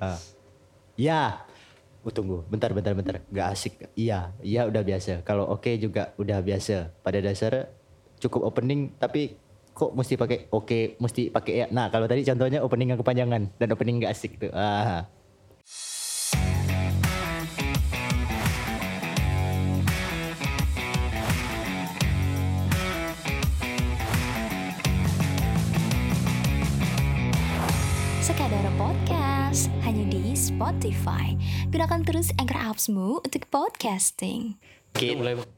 Ah. Ya. Oh, tunggu, bentar, bentar, bentar. Gak asik. Iya, iya udah biasa. Kalau oke juga udah biasa. Pada dasarnya cukup opening, tapi kok mesti pakai oke, mesti pakai ya. Nah, kalau tadi contohnya opening yang kepanjangan dan opening gak asik tuh. Ah. Spotify. Gunakan terus Anchor Apps-mu untuk podcasting. Oke, mulai Bang.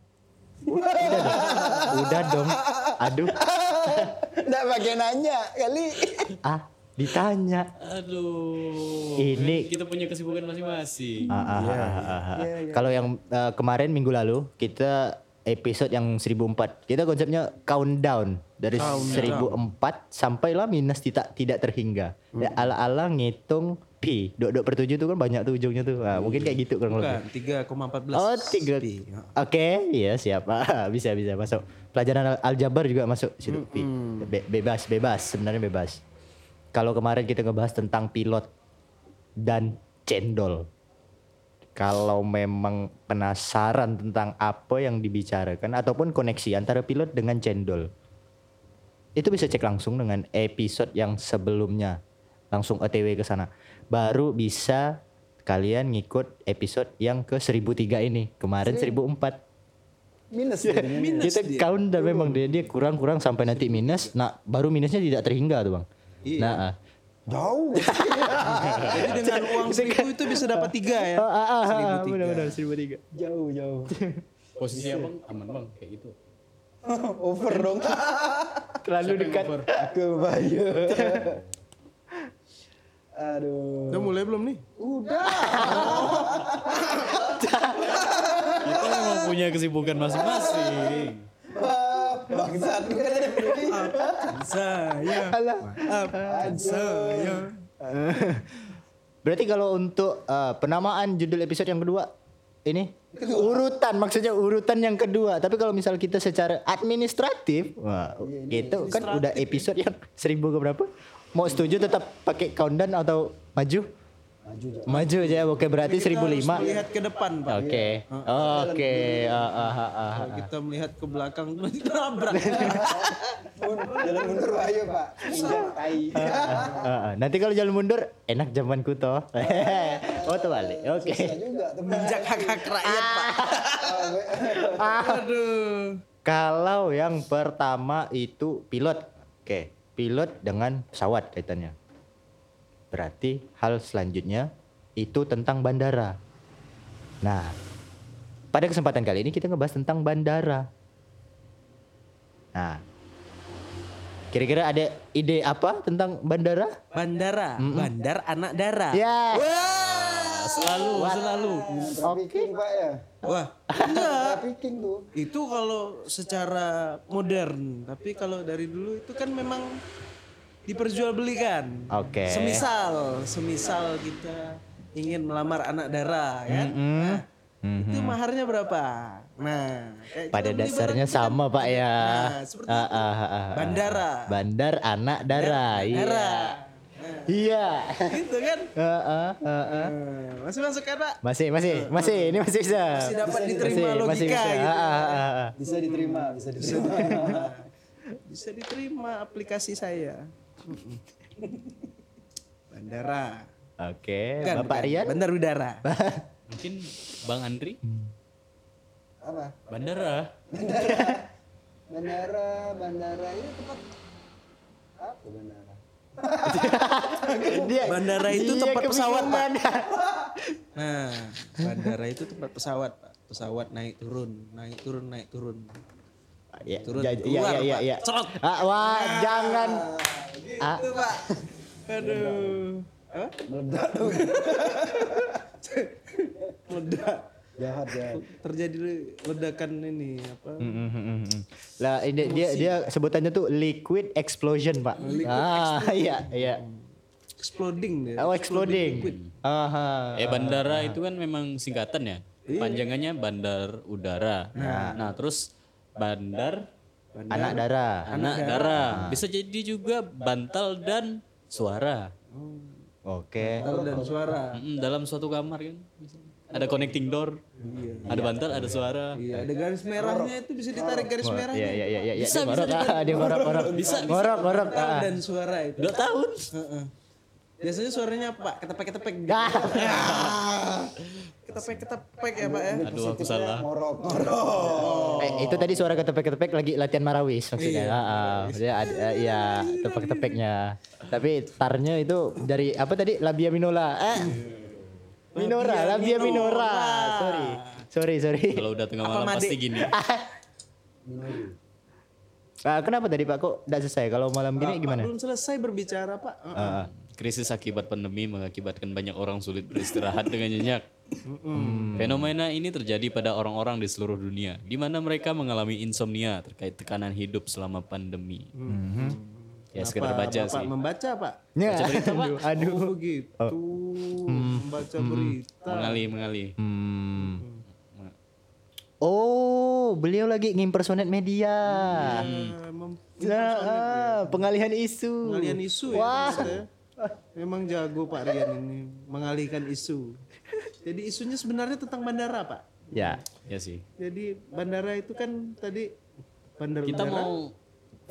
udah dong. Aduh, Nggak pakai nanya kali. ah, ditanya. Aduh. Ini- kita punya kesibukan masing-masing. Ah, ah, ah, ah, ah. Kalau yang eh, kemarin minggu lalu kita episode yang 1004 kita konsepnya countdown dari 1004 sampailah minus tidak tidak terhingga. Ya, ala-ala ngitung pi. Dok dok per tujuh tuh kan banyak tuh ujungnya tuh. Nah, mungkin kayak gitu kurang lebih. Bukan 3,14 Oh tiga. Oke, iya siap. Ah, bisa bisa masuk. Pelajaran al- aljabar juga masuk situ. Pi. Be- bebas bebas sebenarnya bebas. Kalau kemarin kita ngebahas tentang pilot dan cendol. Kalau memang penasaran tentang apa yang dibicarakan ataupun koneksi antara pilot dengan cendol. Itu bisa cek langsung dengan episode yang sebelumnya. Langsung OTW ke sana. Baru bisa kalian ngikut episode yang ke 1003 ini. Kemarin 1004. Minus jadi minus. Kita count dan memang dia dia kurang-kurang sampai nanti minus. Nah, baru minusnya tidak terhingga tuh, Bang. Nah, ah. Jauh. Jadi dengan uang seribu itu bisa dapat tiga ya. Ah, ah, ah, Seribu tiga. benar-benar 1003. jauh jauh. Posisi abang aman bang kayak gitu. Over dong. Terlalu dekat. Aku. Aduh. Udah mulai belum nih? Udah. Kita memang punya kesibukan masing-masing. Bangsat kan. Saya. Maafkan saya. Berarti kalau untuk uh, penamaan judul episode yang kedua ini urutan maksudnya urutan yang kedua. Tapi kalau misal kita secara administratif, wah, gitu kan udah episode yang seribu ke berapa? Mau setuju tetap pakai countdown atau maju? Maju aja. Maju aja. Oke, berarti seribu lima. Melihat ke depan, Pak. Oke. Oke. Ah, ah, ah. Kalau kita melihat ke belakang tabrak. Mun- Jalan mundur bahaya pak. Nanti kalau jalan mundur enak zamanku toh. oh terbalik. Oke. Juga. Injak hak-hak rakyat, Pak. Aduh. Kalau yang pertama itu pilot. Oke, pilot dengan pesawat kaitannya. Berarti hal selanjutnya itu tentang bandara. Nah, pada kesempatan kali ini kita ngebahas tentang bandara. Nah, kira-kira ada ide apa tentang bandara? Bandara, bandar anak dara. Ya. Selalu, selalu. Trafficking pak ya. Wah, enggak. Trafficking tuh. Itu kalau secara modern, tapi kalau dari dulu itu kan memang diperjualbelikan. Oke. Semisal, semisal kita ingin melamar anak dara, kan? Nah, Itu maharnya berapa? Nah, kayak Pada dasarnya barang itu kan- sama pak ya. Nah, seperti itu. ah, ah, ah. Bandara. Bandar anak dara. Iya. Dara. Iya. Gitu kan? Ah, ah. Nah, masih masuk kan, Pak? Masih, masih, masih. Ini masih bisa. Masih dapat diterima Masih, logika masih bisa. gitu. Ah. Bisa diterima, bisa diterima. Bisa diterima aplikasi saya. Bandara. Oke, Bukan, Bapak bukan. Rian. Bandar udara. Mungkin Bang Andri Apa? bandara. Bandara, bandara ini tempat apa bandara? Dia, Bandara itu dia tempat pesawat, Pak. Nah, bandara itu tempat pesawat, Pak. Pesawat naik turun, naik turun, naik turun. Ya, Turun, ja- Iya, keluar, iya, iya, Pak. iya. Cerot. Ah, wah, jangan. Ah, Itu, Pak. Aduh. Meledak dong. Meledak. Jahat jahat. Terjadi ledakan ini apa? mm, mm, mm, mm. Lah, ini dia dia sebutannya tuh liquid explosion, Pak. ah, iya, iya. Exploding deh. Oh, exploding. Aha. Eh bandara itu kan memang singkatan ya. Panjangannya bandar udara. Nah, terus bandar Anak dara. anak dara. Bisa jadi juga bantal dan suara. Oke. Tahu dan suara. Dalam suatu kamar kan. Ada connecting door. Ada bantal, ada suara. Iya, ada garis merahnya itu bisa ditarik garis Iya merahnya. iya iya iya. Bisa, Dia ngorok, ah, dia ngorok ngorok. Bisa ngorok ngorok. Ah. dan suara itu. Dua tahun. Heeh. Biasanya suaranya apa? Ketepek-ketepek. Ah. Ketepek-ketepek ya, Pak ya. Aduh aku salah. Ngorok, ngorok. Eh, itu tadi suara ketepek-ketepek lagi latihan marawis maksudnya. Iya. Ah, ah. Dia ada eh, iya, tepek-tepeknya. Tapi tarnya itu dari apa tadi? Labia minora. Eh. Minora, labia minora. Sorry. Sorry, sorry. Kalau udah tengah malam pasti gini. Ah, kenapa tadi Pak kok enggak selesai? Kalau malam gini gimana? Belum selesai berbicara, Pak. Heeh. Ah, Krisis akibat pandemi mengakibatkan banyak orang sulit beristirahat dengan nyenyak. Fenomena ini terjadi pada orang-orang di seluruh dunia, di mana mereka mengalami insomnia terkait tekanan hidup selama pandemi. Ya sekedar Apa, baca Bapak sih. membaca, Pak? Ya. Aduh, aduh. Oh, begitu. Membaca berita. Mengalih, mengalih. Hmm. Oh, beliau lagi ngimpersonate media. Mem- Nah, ah, pengalihan isu. Pengalihan isu ya. Wah. Memang jago Pak Rian ini mengalihkan isu. Jadi isunya sebenarnya tentang bandara, Pak. Ya. Ya sih. Jadi bandara itu kan tadi bandar Kita mau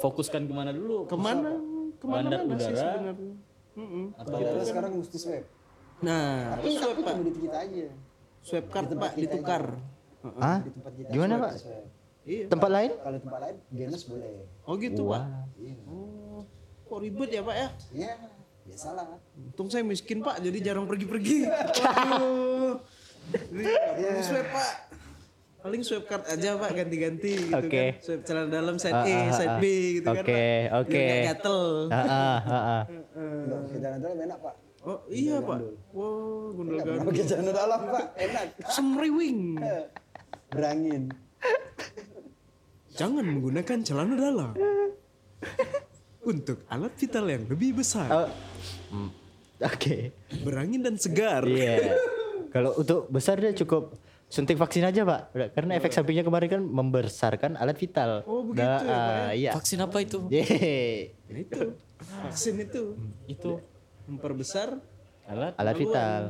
fokuskan ke mana dulu? ke mana? Ke mana Bandar mana sih udara? sebenarnya? Mm-mm. Bandara sekarang mesti swab. Nah, Tapi swab Pak. di kita aja. Swab card Pak ditukar. Ah? Di tempat kita. Gimana, swab, Pak? Iya. Tempat lain? Kalau tempat lain, genus boleh. Oh gitu Pak. Iya. Oh, kok ribet ya Pak ya? Iya, biasalah. Untung saya miskin Pak, jadi jarang pergi-pergi. Perlu swab Pak. Paling swab card aja Pak ganti-ganti gitu Oke. kan. Swab celana dalam side Ah, A, ah, side ah. B gitu kan. Oke, Pak. oke. Nggak gatel. Celana dalam enak, Pak. Oh iya Pak. Wow, gundul pernah gandul. pakai celana dalam, Pak. Enak. Semriwing. Berangin. Jangan menggunakan celana dalam. Untuk alat vital yang lebih besar, Oh. Hmm. Oke. berangin dan segar. Iya. Kalau untuk besar dia cukup suntik vaksin aja, Pak. Udah, Karena efek sampingnya kemarin kan membesarkan alat vital. Oh, begitu Nah, ya, Pak, ya? ah, Iya. Vaksin apa itu? Yeay. Nah, itu vaksin itu Itu memperbesar alat Alat vital.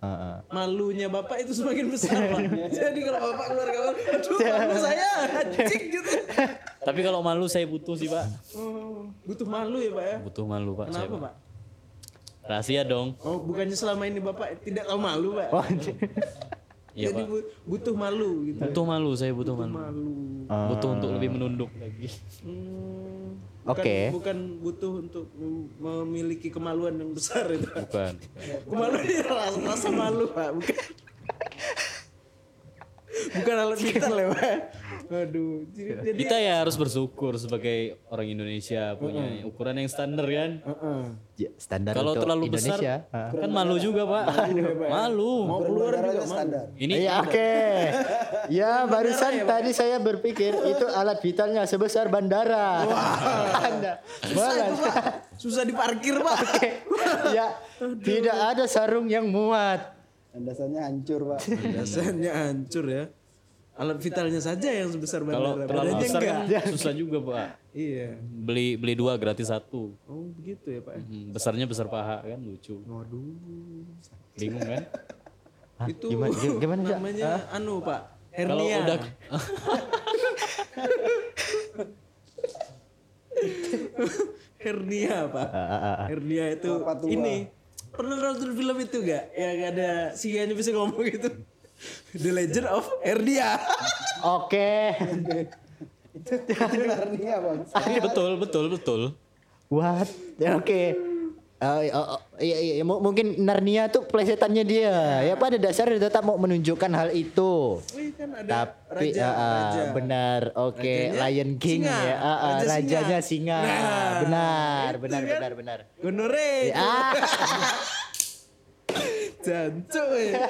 Ah. malunya bapak itu semakin besar pak. Jadi kalau bapak keluar kamar, aduh malu saya, anjing gitu. Tapi kalau malu saya butuh sih pak. Oh, butuh malu ya pak ya? Butuh malu pak saya. Kenapa Pak. pak? Rahasia dong. Oh bukannya selama ini bapak tidak tahu malu pak? Oh, Iya Jadi pak. bu- butuh malu gitu. Butuh malu saya butuh malu. Malu. Butuh untuk lebih menunduk lagi. Hmm, bukan, Oke. Bukan butuh untuk mem- memiliki kemaluan yang besar itu. Bukan. Kemaluan ini rasa, rasa malu pak, bukan. Bukan alat vital ya pak. Aduh, jadi, jadi Kita ya harus bersyukur sebagai orang Indonesia punya ukuran yang standar kan. Heeh. Ya, standar Kalau terlalu Indonesia. besar Ah. kan malu juga pak. Malu. Mau keluar juga malu. standar. Ini Iya oke. Ya barusan tadi saya berpikir itu alat vitalnya sebesar bandara. Anda malas. Susah diparkir pak. ya tidak ada sarung yang muat. Landasannya hancur, Pak. Dasarnya hancur ya. Alat vitalnya saja yang sebesar kalau bandara. terlalu Badannya besar kan susah juga pak. Iya. Beli beli dua gratis satu. Oh begitu ya pak. Hmm, besarnya besar paha kan lucu. Waduh. Bingung kan? Hah, Itu gimana gimana namanya anu pak. Kalau Hernia. udah hernia pak. Ah, ah, ah. Hernia itu Apa ini. Pernah nonton film itu gak? Yang ada singanya bisa ngomong gitu. The Legend of Hernia. Oke. Itu Narnia, Bang. Iya betul betul betul. What? Ya, Oke. Eh, oh, oh, iya, iya, mu- mungkin Narnia tuh plesetannya dia. Ya pada dasarnya dia tetap mau menunjukkan hal itu. Wih kan ada Tapi raja, ah, ah, raja. benar. Oke, Rajanya Lion King singa. ya. Ah, ah, Raja singa. rajanya singa. Nah, benar, itu benar, kan. benar, benar. Gonore. Ah, Jancuk ya.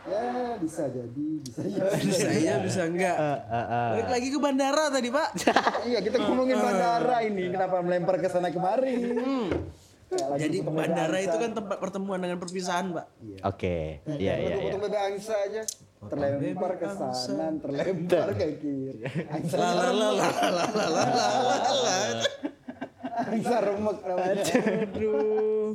Ya, bisa jadi, bisa jadi. Bisa iya bisa enggak. ah, ah, ah. Balik lagi ke bandara tadi, Pak. iya, kita ngomongin bandara ini. Kenapa melempar ke sana kemari? Lagi Jadi bandara itu kan tempat pertemuan dengan perpisahan, Pak. Oke, iya, iya, iya. Potong bebek angsa aja. Terlempar ke sana, terlempar ke kiri. Angsa La la la la la la la la la la. angsa remek namanya. Aduh.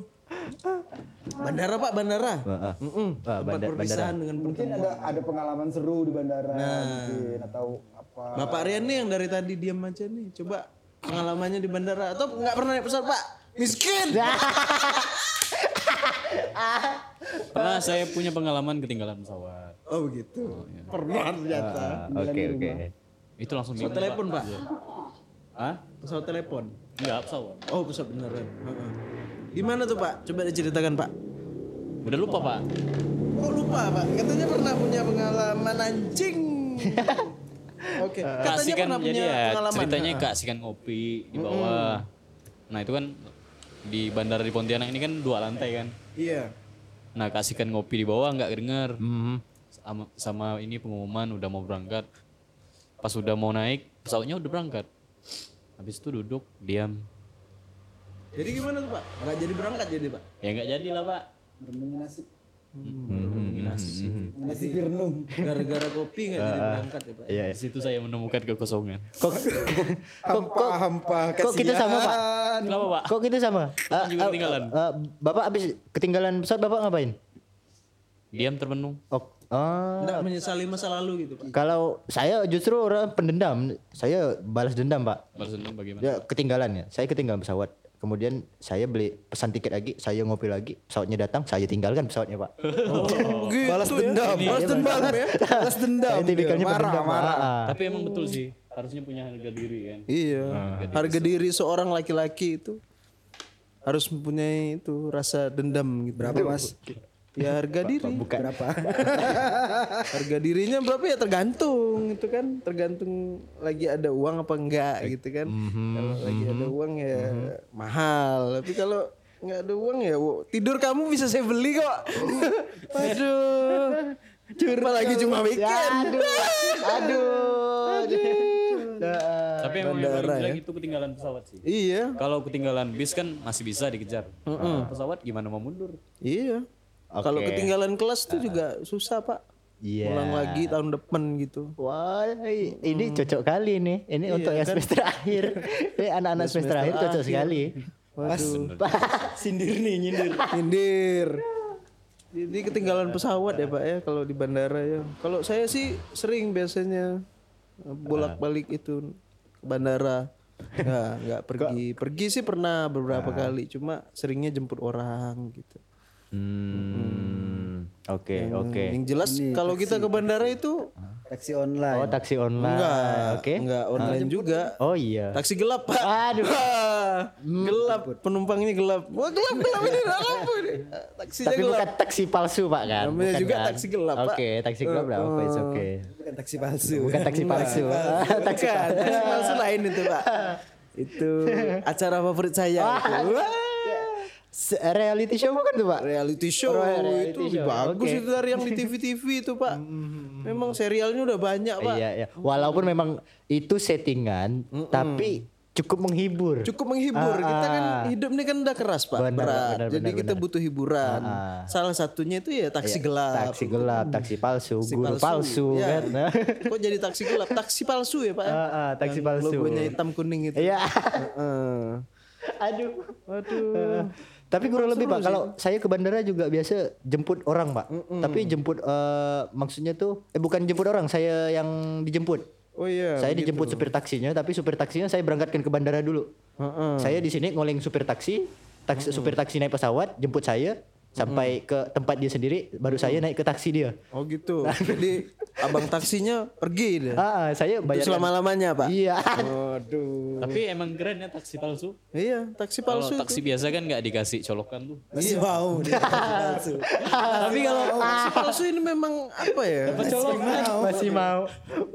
Bandara Pak, bandara. Heeh. Mm-mm. Ah, Tempat bandar- perpisahan dengan Mungkin ada ada pengalaman seru di bandara Nah. mungkin atau apa. Bapak Rian nih yang dari tadi diam aja nih. Coba pengalamannya di bandara atau nggak pernah naik pesawat Pak? Miskin. Pernah saya punya pengalaman ketinggalan pesawat. Oh begitu. Pernah ternyata. Ah, Oke oke. Itu langsung Pesawat bingung, telepon Pak. Hah? Pesawat telepon. Enggak, pesawat. Oh pesawat beneran. Heeh. Gimana tuh Pak? Coba diceritakan Pak. Udah lupa, Pak. Kok lupa Pak? Katanya pernah punya pengalaman anjing. Oke. Katanya Kasihkan pernah jadi punya ya pengalaman. ceritanya kasihkan ngopi di bawah. Nah, itu kan di bandara di Pontianak ini kan dua lantai kan. Iya. Nah, kasihkan ngopi di bawah nggak denger. Sama, sama ini pengumuman udah mau berangkat. Pas udah mau naik, pesawatnya udah berangkat. Habis itu duduk, diam. Jadi gimana tuh Pak? Nggak jadi berangkat jadi Pak? Ya nggak jadi lah, Pak. Nasib. Nasi. Nasib Firnung. Gara-gara kopi nggak jadi berangkat ya Pak? Iya. Di situ saya menemukan kekosongan. Kok Hampa hampa kok kita sama pak? Kenapa, Pak? Kok kita sama? Ah, juga ah, ketinggalan. ah, bapak habis ketinggalan pesawat bapak ngapain? Diam termenung. Oh, ah, Nggak menyesali masa lalu gitu Pak? kalau saya justru orang pendendam, saya balas dendam pak. Balas dendam bagaimana? Ya ketinggalan ya, saya ketinggalan pesawat. Kemudian saya beli pesan tiket lagi, saya ngopi lagi, pesawatnya datang, saya tinggalkan pesawatnya pak. Balas dendam. Balas dendam ya. Balas dendam. Saya tipikalnya Marah, pendendam. marah. ah, ah. Tapi emang betul sih, harusnya punya harga diri kan. Iya. Harga diri seorang laki-laki itu harus mempunyai itu rasa dendam gitu. Berapa mas? Ya harga diri. Bukan. Berapa? Harga dirinya berapa ya tergantung itu kan tergantung lagi ada uang apa enggak gitu kan. Kalau lagi ada uang ya mahal. Tapi kalau nggak ada uang ya wo, tidur kamu bisa saya beli kok. Waduh. Cuma lagi cuma weekend. Aduh. Tapi emang yang paling jelek itu ketinggalan pesawat sih. Iya, Kalau ketinggalan bis kan masih bisa dikejar. Kalau pesawat gimana mau mundur? iya. Kalau ketinggalan kelas tuh juga susah pak. Iya. Ulang lagi tahun depan gitu. Wah, ini cocok kali nih. Ini untuk yang semester akhir. Ini anak-anak semester akhir cocok sekali. Waduh. Sindir nih nyindir. Indir. Jadi ketinggalan pesawat ya Pak ya kalau di bandara ya. Kalau saya sih sering biasanya bolak-balik itu ke bandara. Nggak, nggak pergi. Pergi sih pernah beberapa kali, cuma seringnya jemput orang gitu. Hmm. Oke, oke. Yang jelas kalau kita ke bandara itu Taksi online. Oh, taksi online. enggak, Oke. enggak online juga. Oh iya. Taksi gelap pak. Aduh. Wah, gelap. Penumpangnya gelap. Wah gelap gelap ini lampu ini. Taksinya Tapi gelap. bukan taksi palsu, Pak kan? Namanya Bukan, juga kan? taksi gelap, Pak. Oke, taksi gelap lah, oke, it's oke. Bukan taksi palsu. Bukan taksi palsu. taksi palsu lain itu pak. Itu acara favorit saya. itu. Wah, Se- Reality show bukan tuh, Pak? reality show Oh, reality itu lebih show, bagus oke. itu dari yang di TV-TV itu pak. Memang serialnya udah banyak pak. Iya, iya. Walaupun memang itu settingan, tapi cukup menghibur. Cukup menghibur. Kita kan Ah, ah. hidup ini kan udah keras pak, Benar, berat. benar, Jadi benar, kita butuh hiburan. Ah, ah. Salah satunya itu ya taksi gelap. Taksi gelap, taksi palsu, Taksi guru palsu, Ya. kan? Kok jadi taksi gelap? Taksi palsu ya pak? ya? Ah, ah, taksi Yang palsu. Logonya hitam kuning itu. Iya. Heeh. Aduh. Waduh. Tapi kurang lebih Pak, kalau saya ke bandara juga biasa jemput orang Pak. Tapi jemput eh, maksudnya tuh eh bukan jemput orang, saya yang dijemput. Oh iya. saya dijemput supir taksinya, tapi supir taksinya saya berangkatkan ke bandara dulu. Heeh. Saya di sini ngoleng supir taksi, taksi supir taksi naik pesawat, jemput saya sampai ke tempat dia sendiri, baru saya naik ke taksi dia. Oh gitu. Jadi abang taksinya pergi dia. Ah, ah, saya bayar Selama lamanya pak. Iya. Waduh. Tapi emang keren ya taksi palsu. Iya taksi Kalau palsu. taksi biasa kan nggak dikasih colokan tuh. Masih mau dia taksi palsu. Tapi kalau taksi palsu ini memang apa ya? masih mau, masih mau,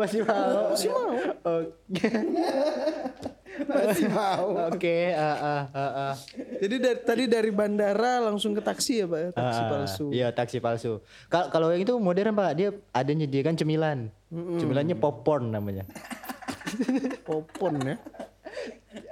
masih mau. Masih mau. Oke. Masih mau. Oke, ah, ah, ah, ah. Jadi dari, tadi dari bandara langsung ke taksi ya pak? Taksi Ah, palsu. Iya taksi palsu. Kal- Kalau yang itu modern pak, dia ada nyediakan cemilan. Cemilannya popcorn namanya. Popon ya.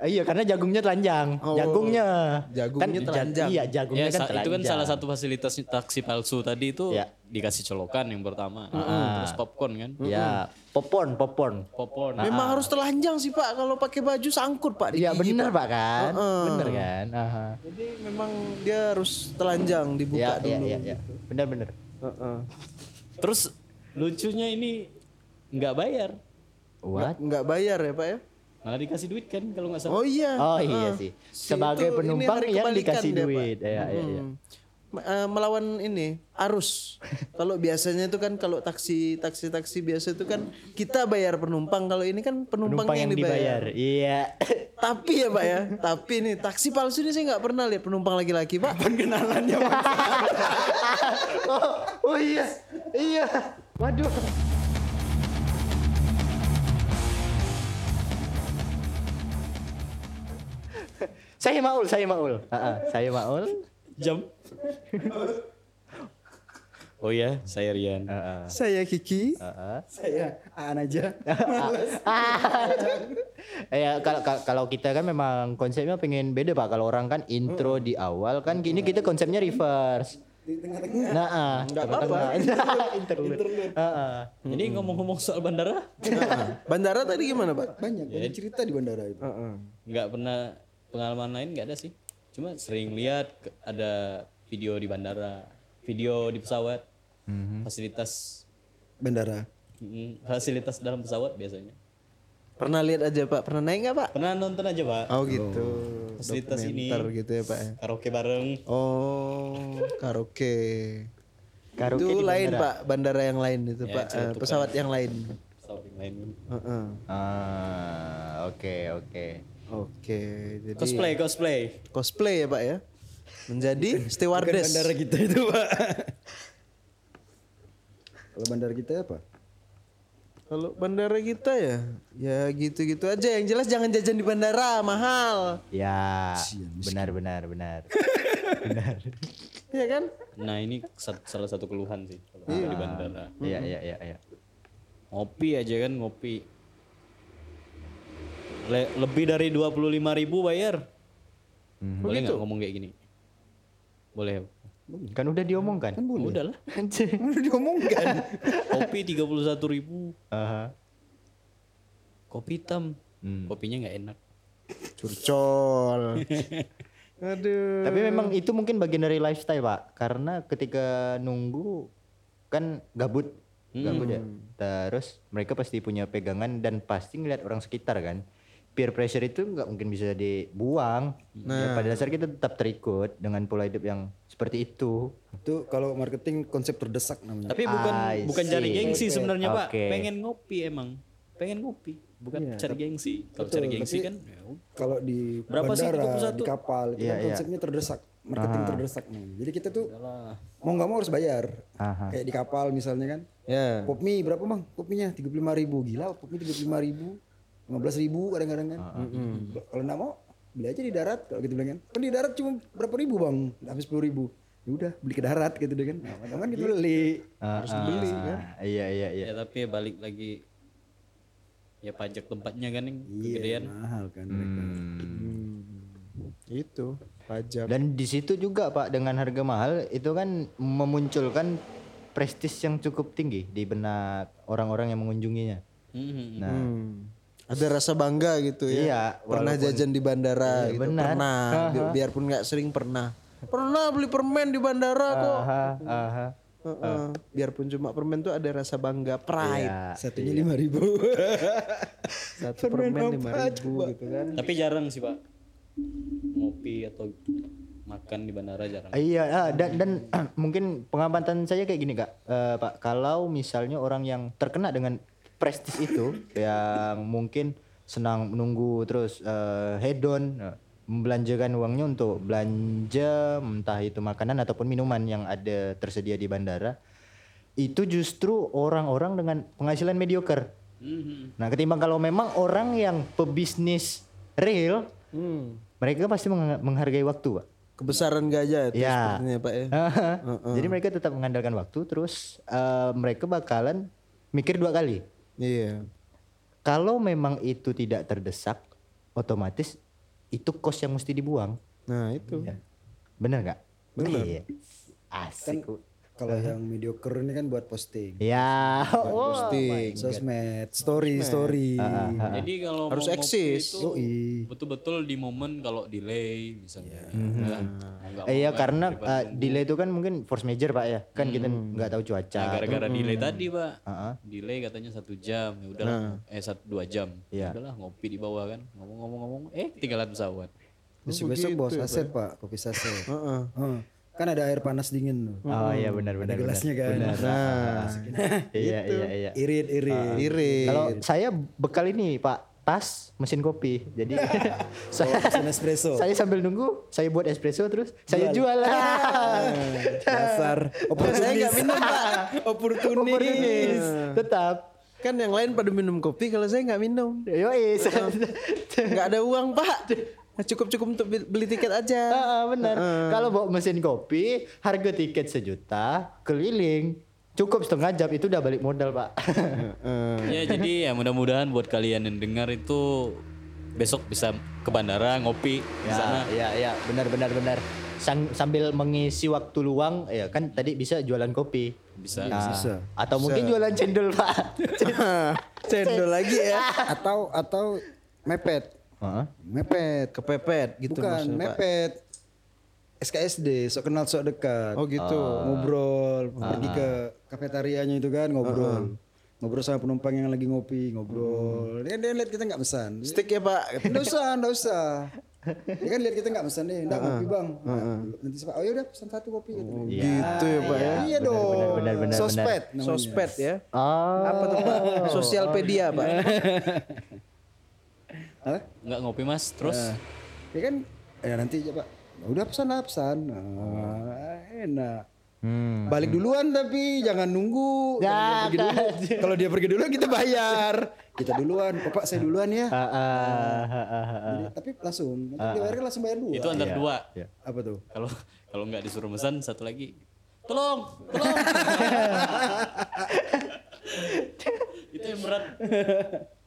Iya karena jagungnya telanjang. jagungnya. Jagungnya ja- telanjang. iya jagungnya Ya, kan sa- itu kan telanjang. salah satu fasilitas taksi palsu tadi itu Ya. dikasih colokan yang pertama, terus popcorn kan, Ya popcorn popcorn. popcorn. Memang harus telanjang sih pak kalau pakai baju sangkut pak di Iya benar Pak. pak kan. Heeh. Bener kan. Aha. Jadi memang dia harus telanjang dibuka Iya iya dulu. iya. Ya. Benar benar. Heeh. Terus lucunya ini nggak bayar, What? Nggak bayar ya pak ya? Malah dikasih duit kan kalau nggak salah. Oh iya. Oh iya Heeh. sih. Si Sebagai ini penumpang yang dikasih dia, duit. Iya iya iya. Hmm. Me- eh, melawan ini arus. kalau biasanya itu kan kalau taksi taksi taksi biasa itu kan kita bayar penumpang. Kalau ini kan penumpang, Penumpang yang dibayar. Iya. Tapi ya pak ya. Tapi nih taksi palsu ini saya nggak pernah lihat penumpang laki-laki pak. Kenalannya oh, oh iya. Iya. Waduh. Saya Maul, saya Maul. Ah, ah, saya Maul. Jam. oh ya, saya Rian. Ah, ah, Saya Kiki. ah, ah. saya Aan aja. ya kalau kalau- kalau kita kan memang konsepnya pengen beda pak. Kalau orang kan intro di awal kan gini kita konsepnya reverse. Nah, ah, tengah-tengah. interlude. Ah, ah. Jadi ngomong-ngomong soal bandara, Bandara tadi gimana pak? Banyak, banyak cerita di bandara itu. nggak pernah pengalaman lain nggak ada sih. Cuma sering lihat ada video di bandara, video di pesawat, fasilitas Bandara. mm, fasilitas dalam pesawat biasanya. Pernah lihat aja pak? Pernah naik nggak pak? Pernah nonton aja pak, Oh gitu. fasilitas ini gitu ya pak ya. karaoke bareng. Oh karaoke. Karaoke itu di lain bandara. pak, bandara yang lain itu Ya, pak, tukar. pesawat yang lain. Pesawat yang lain. Heeh. Ah, oke oke. Oke, jadi Cosplay, cosplay. cosplay ya pak ya, menjadi stewardess. Bandara kita itu, Pak. Kalau bandara kita apa? Kalau bandara kita ya, ya gitu-gitu aja. Yang jelas jangan jajan di bandara, mahal. Ya, benar benar benar. Iya kan? Nah ini sa- salah satu keluhan sih kalau di bandara. Iya iya iya iya. Ngopi aja kan ngopi. Le- lebih dari 25.000 ribu bayar. Boleh nggak ngomong kayak gini? Boleh. Kan udah diomongkan. Kan boleh. Udah lah. Anjing. Udah diomongkan. Kopi 31.000 ribu. Aha. Kopi hitam. Kopinya nggak enak. Curcol. Aduh. Tapi memang itu mungkin bagian dari lifestyle pak. Karena ketika nunggu kan gabut, gabut ya. Terus mereka pasti punya pegangan dan pasti ngeliat orang sekitar kan. Peer pressure itu nggak mungkin bisa dibuang. Ya, pada dasar kita tetap terikut dengan pola hidup yang seperti itu. itu kalau marketing konsep terdesak namanya. Tapi bukan I bukan cari see. gengsi sebenarnya pak. Oke. Pengen ngopi emang. Pengen ngopi. Bukan cari gengsi. Kalau cari gengsi kan. ya. Kalau di Berapa sih bandara, 31? di kapal, itu Iya, kan konsepnya terdesak, marketing terdesak namanya. Jadi kita tuh mau nggak mau harus bayar. Aha. Kayak di kapal misalnya kan. ya. Pop mie berapa bang? Pop mie-nya 35 ribu. Gila pop mie 35 ribu. 15 ribu kadang-kadang kan. Kalau nggak mau beli aja di darat. Kalau gitu bilang kan. Kan di darat cuma berapa ribu bang? Habis 10 ribu. Ya udah beli ke darat gitu deh kan. Nah, kan kita beli. harus beli kan. Iya iya iya. Ya tapi balik lagi. Ya pajak tempatnya kan yang Iya kegedean. mahal kan mereka. Itu pajak. Dan di situ juga Pak dengan harga mahal itu kan memunculkan prestis yang cukup tinggi di benak orang-orang yang mengunjunginya. Mhm. Nah, Hmm. Ada rasa bangga gitu ya. Iya, Pernah jajan di bandara Iya, gitu. benar. Pernah. Bi- biarpun nggak sering pernah. Pernah beli permen di bandara kok. aha, aha. Heeh. Biarpun cuma permen tuh ada rasa bangga, pride. Ya, Satunya lima ribu. Satu permen lima ribu gitu kan. Tapi jarang sih pak. Ngopi atau makan di bandara jarang. Iya, ah, dan dan mungkin pengamatan saya kayak gini kak, Eh, Pak. Kalau misalnya orang yang terkena dengan prestis itu, yang mungkin senang menunggu terus eh, hedon, eh, membelanjakan uangnya untuk belanja entah itu makanan ataupun minuman yang ada tersedia di bandara, itu justru orang-orang dengan penghasilan mediocre. Mhm. Nah, ketimbang kalau memang orang yang pebisnis real, Hmm. mereka pasti mengha- menghargai waktu, Pak. Kebesaran gajah itu Ya. sepertinya Pak ya. Jadi mereka tetap mengandalkan waktu, terus eh, mereka bakalan mikir dua kali. Iya. Kalau memang itu tidak terdesak, otomatis itu kos yang mesti dibuang. Nah itu. Bener nggak? Bener. Iya. Asik. Kalau yang mediocre ini kan buat posting. ya. Oh, Posting. Sosmed, story, story. Jadi kalau Harus eksis. betul-betul di momen kalau delay misalnya. Mhm. Nah, nggak mau Iya kan karena uh, delay itu kan mungkin force major pak ya kan kita nggak tahu cuaca. Nah, gara-gara delay tadi pak, Heeh. delay katanya satu jam, ya udahlah, eh satu dua jam, Iya. udahlah ngopi di bawah kan, ngomong-ngomong-ngomong, eh tinggalan pesawat. Besok-besok bawa saset pak, kopi saset. Heeh. Heeh. Kan ada air panas dingin. tuh. Oh iya benar benar. benar. Gelasnya kan. Nah, Iya iya iya. Irit, irit. irit. Kalau saya bekal ini pak tas mesin kopi. Jadi saya Mesin espresso. saya sambil nunggu saya buat espresso terus saya jual. Dasar. saya nggak minum pak. Oportunis. Tetap. Kan yang lain pada minum kopi, kalau saya nggak minum. Yoi. Nggak ada uang pak. Cukup-cukup untuk bi- beli tiket aja. Ah, benar. Kalau bawa mesin kopi, harga tiket sejuta, keliling, cukup setengah jam itu udah balik modal pak. ya jadi ya mudah-mudahan buat kalian yang dengar itu besok bisa ke bandara ngopi di sana. ya, ya, ya, benar, benar, benar. Sang- sambil mengisi waktu luang, ya kan tadi bisa jualan kopi. Bisa. Nah, Bisa. Atau mungkin jualan cendol pak. Cendol lagi ya. Atau atau mepet. Heeh. Mepet. Kepepet gitu Bukan, maksudnya, Pak. mepet. SKSD, sok kenal sok dekat. Oh gitu. Ngobrol, pergi ke kafetarianya itu kan ngobrol. Ngobrol sama penumpang yang lagi ngopi, ngobrol. Dia, dia lihat kita nggak pesan. Stick ya pak. Nggak usah, nggak usah. Dia kan lihat kita nggak pesan nih, nggak ngopi bang. Nah, nanti siapa? Oh yaudah pesan satu kopi. Gitu. Gitu ya pak ya. Iya dong. benar, benar, Sospet. namanya. Sospet ya. Oh. Apa tuh pak? Sosialpedia pak. Hah? Nggak ngopi mas, terus Ya kan, ya nanti coba. Udah pesan lah pesan. Nah, enak. Hmm. Balik duluan tapi jangan nunggu. Ya, Kalau dia pergi dulu, kalau dia pergi duluan kita bayar. Kita duluan. Oh, Pak saya duluan ya. Ah, ah, ah. Jadi, tapi langsung. Nanti dia bayar langsung bayar dua. itu antar dua. Apa tuh? Kalau kalau nggak disuruh pesan satu lagi, tolong, tolong. itu yang berat.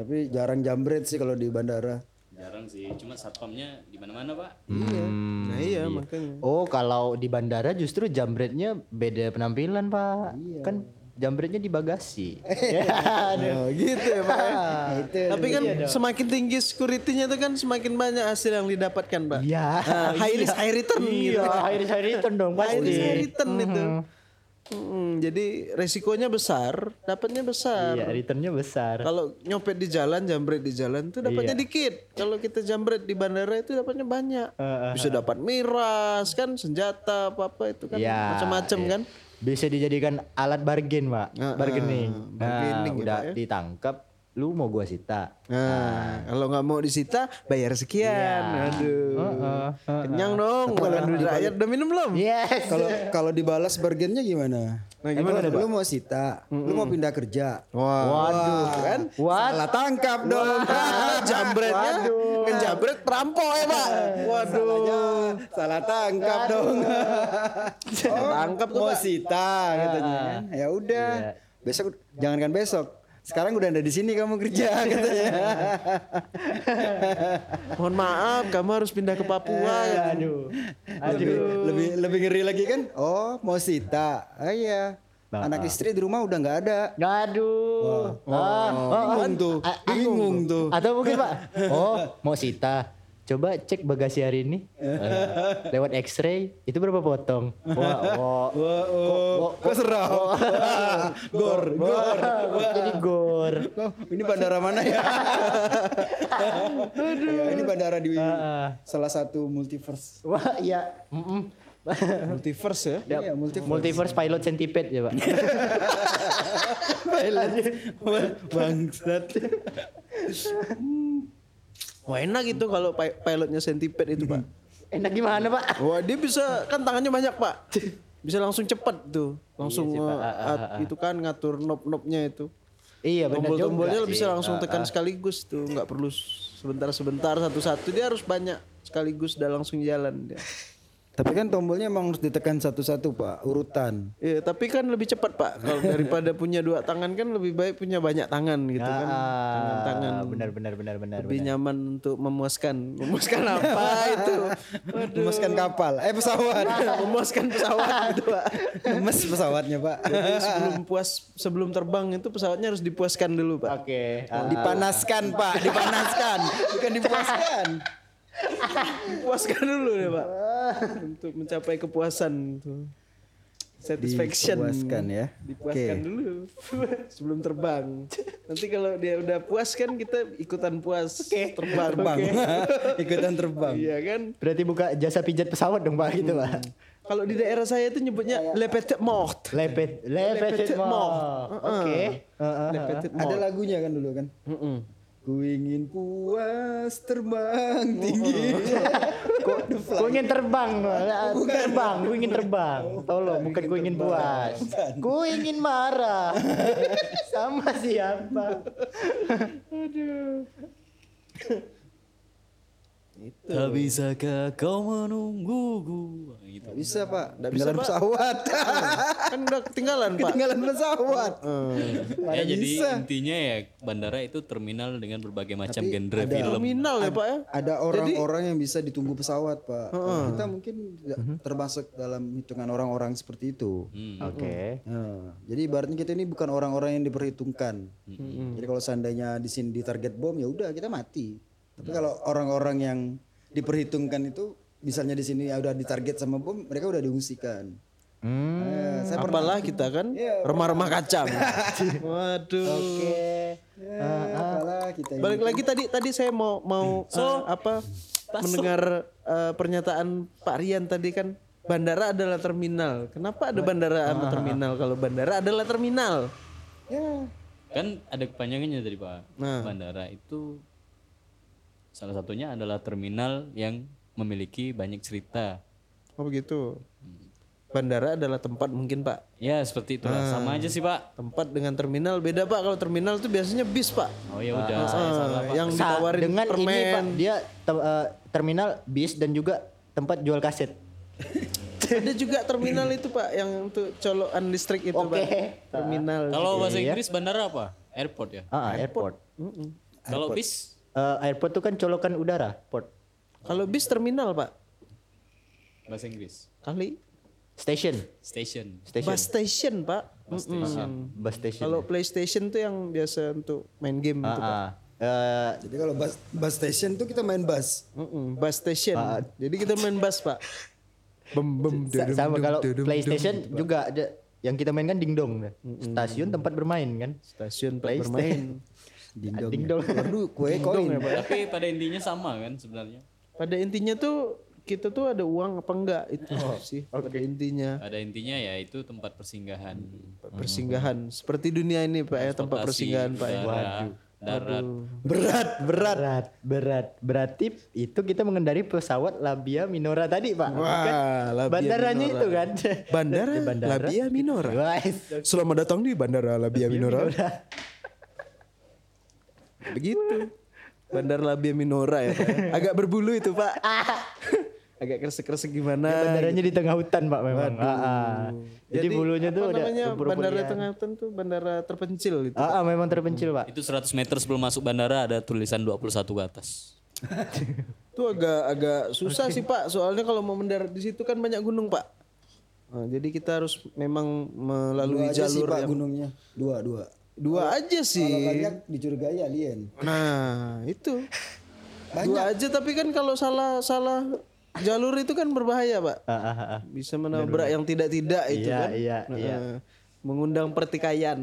Tapi jarang jambret sih kalau di bandara. Jarang sih, cuma satpamnya di mana-mana pak. Nah iya makanya. Oh, kalau di bandara justru jambretnya beda penampilan, Pak. Kan jambretnya di bagasi. Oh gitu ya pak. ya. Tapi kan semakin tinggi security-nya itu kan semakin banyak hasil yang didapatkan pak. Iya. Ah, high risk high return gitu. Iya, high risk high return dong High risk pasti. high return itu. Mm, jadi resikonya besar, dapatnya besar. Iya, returnnya besar. Kalau nyopet di jalan, jambret di jalan tuh dapatnya dikit. Kalau kita jambret di bandara itu dapatnya banyak. Bisa dapat miras kan, senjata apa apa itu kan Iya, macam-macam iya. kan. Bisa dijadikan alat bargain, Pak. Bargaining. Nah, bargaining ya, udah ya. ditangkap, lu mau gua sita. Nah, kalau nggak mau disita bayar sekian. Aduh. Kenyang dong. Kalau duit rakyat udah minum belum? Yes. Kalau kalau dibalas bargainnya gimana? Nah, gimana, lu, lu mau sita, lu mau pindah kerja. Wah. Waduh, kan? What? Salah tangkap dong. Jambretnya ngejambret perampok ya, Pak. Waduh. Salah tangkap dong. oh, Tangkap tuh, mau sita katanya kan. Ya udah. Besok jangankan besok. Sekarang udah ada di sini kamu kerja katanya. Mohon maaf, kamu harus pindah ke Papua. ya. Aduh. lebih, lebih lebih ngeri lagi kan? Oh, mau sita. Ah, iya. Anak istri di rumah udah nggak ada. Aduh. Ah, oh, Bingung tuh. ah, ah, Bingung tuh. Atau mungkin Pak, oh mau sita. Coba cek bagasi hari ini. Eh, lewat X-ray itu berapa potong? Wah, wah. Wah, oh, kok seram. gor, gor. Jadi gor. Oh, ini bandara mana ya? Ya, ini bandara di salah satu multiverse. Wah, iya. Mm-mm. Multiverse ya. Iya, multiverse. Multiverse pilot centipede ya, Pak. Bangsat. Wah enak itu kalau pi- pilotnya centipede itu pak. Enak gimana, Pak? Wah dia bisa kan tangannya banyak pak. Bisa langsung cepat tuh. Langsung Iya sih, Pak. eh, Ah, at- itu kan ngatur knob-knobnya itu. Iya, benar juga. Tombol-tombolnya bisa langsung tekan sekaligus tuh. nggak perlu sebentar-sebentar satu-satu. Dia harus banyak sekaligus dan langsung jalan dia. Tapi kan tombolnya emang harus ditekan satu-satu pak, urutan. Iya, tapi kan lebih cepat pak. Kalau daripada punya dua tangan kan lebih baik punya banyak tangan gitu kan. Tangan-tangan Ah, benar benar benar benar. lebih nyaman untuk memuaskan. Memuaskan apa itu? Memaskan kapal, eh pesawat. memuaskan pesawat gitu pak. Mes pesawatnya pak. Jadi sebelum puas sebelum terbang itu pesawatnya harus dipuaskan dulu pak. Oke. ah, Dipanaskan pak, dipanaskan, bukan dipuaskan. Puaskan dulu ya pak. Untuk mencapai kepuasan itu. Satisfaction. Dipuaskan ya. Dipuaskan dulu sebelum terbang. Nanti kalau dia udah puas kan kita ikutan puas terbang. Terbang, ikutan terbang. Iya kan? Berarti buka jasa pijat pesawat dong pak gitu pak. Kalau di daerah saya itu nyebutnya le petit mort. Lepet lepet Lepet mort. Oke. Heeh. Le petit Ada mort. lagunya kan dulu kan. Mm-mm. Ku ingin puas terbang tinggi. Kok the fly? Ku ingin terbang, terbang, ku ingin terbang. Tolong, bukan ku ingin puas. Ku ingin marah. Sama siapa? Tak bisakah kau menungguku? Nggak bisa pak, Nggak bisa, Pak. pesawat. kan udah ketinggalan pak. ketinggalan pesawat. Ya, jadi intinya ya bandara itu terminal dengan berbagai macam genre film. Terminal ya pak ya. Ada orang-orang yang bisa ditunggu pesawat pak. Kita mungkin tidak termasuk dalam hitungan orang-orang seperti itu. Oke. Nah, jadi ibaratnya kita ini bukan orang-orang yang diperhitungkan. Jadi kalau seandainya di sini di target bom ya udah kita mati. Tapi kalau orang-orang yang diperhitungkan itu misalnya di sini ya udah ditarget sama bom, mereka udah diungsikan. Hmm. Eh, saya pernah Apalah kita kan remah-remah kacang. Waduh. ya, apalah kita ini. Balik lagi tadi tadi saya mau mau eh, apa mendengar eh, pernyataan Pak Rian tadi kan bandara adalah terminal. Kenapa ada bandara sama terminal kalau bandara adalah terminal? Ya, Kan ada kepanjangannya tadi Pak. Nah. Bandara itu salah satunya adalah terminal yang memiliki banyak cerita. Oh begitu. Bandara adalah tempat mungkin Pak. Ya seperti itulah. Sama aja sih Pak. Tempat dengan terminal beda Pak. Kalau terminal itu biasanya bis Pak. Oh ya udah saya salah Pak. yang ditawarin dengan permen. ini Pak, dia te- eh, terminal bis dan juga tempat jual kaset. Ada juga terminal itu Pak yang untuk colokan listrik itu Oke. Pak. Terminal. Kalau bahasa Inggris bandara apa? Airport ya. Ah, ah, airport. Kalau bis Eh, airport itu kan colokan udara, port. Kalau bis terminal Pak. bahasa Inggris. Kali Station, Station. station. bus station Pak. Bus station. Bus station. Kalau PlayStation tuh yang biasa untuk main game Ah, gitu Pak. ah. Eh, jadi kalau bus, bus station tuh kita main bus. Mm-mm, bus station. Jadi kita main bus Pak. Bem bem sa- sama kalau PlayStation juga ada yang kita main kan dingdong. Stasiun tempat bermain kan. Stasiun PlayStation. bermain. Dingdong. Dingdong. Waduh, kue koin. Tapi pada intinya sama kan sebenarnya. Pada intinya tuh kita tuh ada uang apa enggak itu sih pada intinya Pada intinya ya itu tempat persinggahan. persinggahan seperti dunia ini Pak ya tempat persinggahan Pak ya. darat. Berat, berat. Berat, berat. Berarti itu kita mengendari pesawat Labia Minora tadi, Pak. Wah, Kan Labia bandaranya Minora. itu kan. Bandara, bandara. Labia Minora. Guys. Selamat datang di Bandara Labia Minora. Begitu. Bandara Labia Minora ya Pak. ya. Agak berbulu itu Pak. Agak kresek-kresek gimana. Bandaranya di tengah hutan, Pak memang. Ah, ah. Jadi, bulunya tuh apa ada bandara tengah hutan tuh bandara terpencil gitu. Ah, ah, memang terpencil, Pak. Itu 100 meter sebelum masuk bandara ada tulisan 21 ke atas. Itu agak agak susah sih Pak, soalnya kalau mau mendarat di situ kan banyak gunung Pak. Nah, jadi kita harus memang melalui Dua aja sih jalur pak yang gunungnya. Dua, dua. Dua aja Kalau sih. banyak dicurigai alien. Nah itu dua aja tapi kan kalau salah salah jalur itu kan berbahaya Pak. Ah, ah, ah. Bisa menabrak yang tidak tidak itu Iya, kan. iya, Nah, iya. Mengundang pertikaian.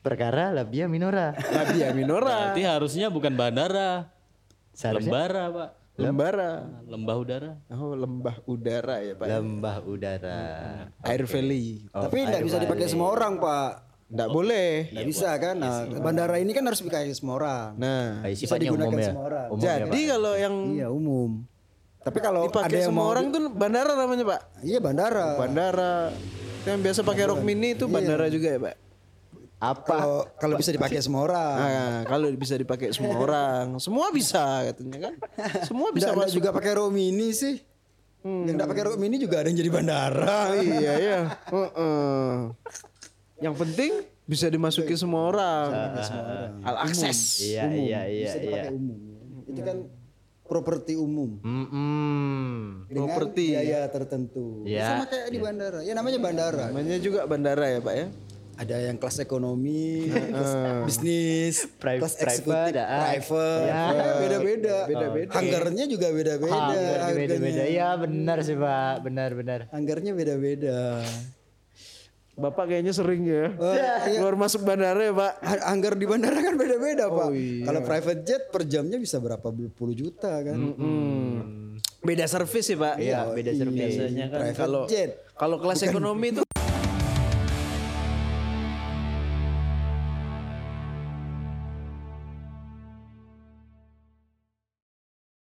Perkara Labia Minora. Labia Minora, Berarti harusnya bukan bandara, Seharusnya lembara pak, Lembara. lembah udara. Oh lembah udara ya Pak. lembah udara. Air Valley. Tapi nggak bisa dipakai semua orang pak. Nggak boleh. Nggak bisa kan. Nah, bandara ini kan harus dipakai semua orang. Nah, Ah, Bisa sifatnya digunakan umum ya. semua orang. Umum ya, jadi kalau yang Iya umum. Tapi kalau ada dipakai yang semua mau orang tuh bandara namanya Pak. Iya bandara. Bandara. Yang biasa pakai rok mini itu bandara juga ya Pak. Apa? Kalau kalau bisa dipakai semua orang. Nah, kalau bisa dipakai semua orang, semua bisa katanya kan. Semua bisa masuk. juga pakai rok mini sih. Yang enggak pakai rok mini juga ada yang jadi bandara. iya ya. Yang penting bisa dimasuki semua orang. Al akses. Iya iya iya bisa iya. dipakai umum. Itu kan properti umum Mm-mm. dengan Properti. biaya tertentu. Ya, Sama kayak di bandara. Ya namanya bandara. Namanya juga bandara ya pak ya. Ada yang kelas ekonomi, kelas bisnis, Pri- kelas private, eksekutif, ah. private, Ya. beda-beda. Beda-beda. Hanggarnya juga beda-beda. Beda-beda. Iya benar sih pak, benar benar. Hanggarnya beda-beda. Bapak kayaknya sering ya. Oh, iya. Keluar masuk bandara ya pak. Hanggar di bandara kan beda-beda pak. iya. Kalau private jet per jamnya bisa berapa puluh juta kan? Beda servis sih pak. Iya beda servis. Biasanya kan Private kalau jet. kalau kelas ekonomi itu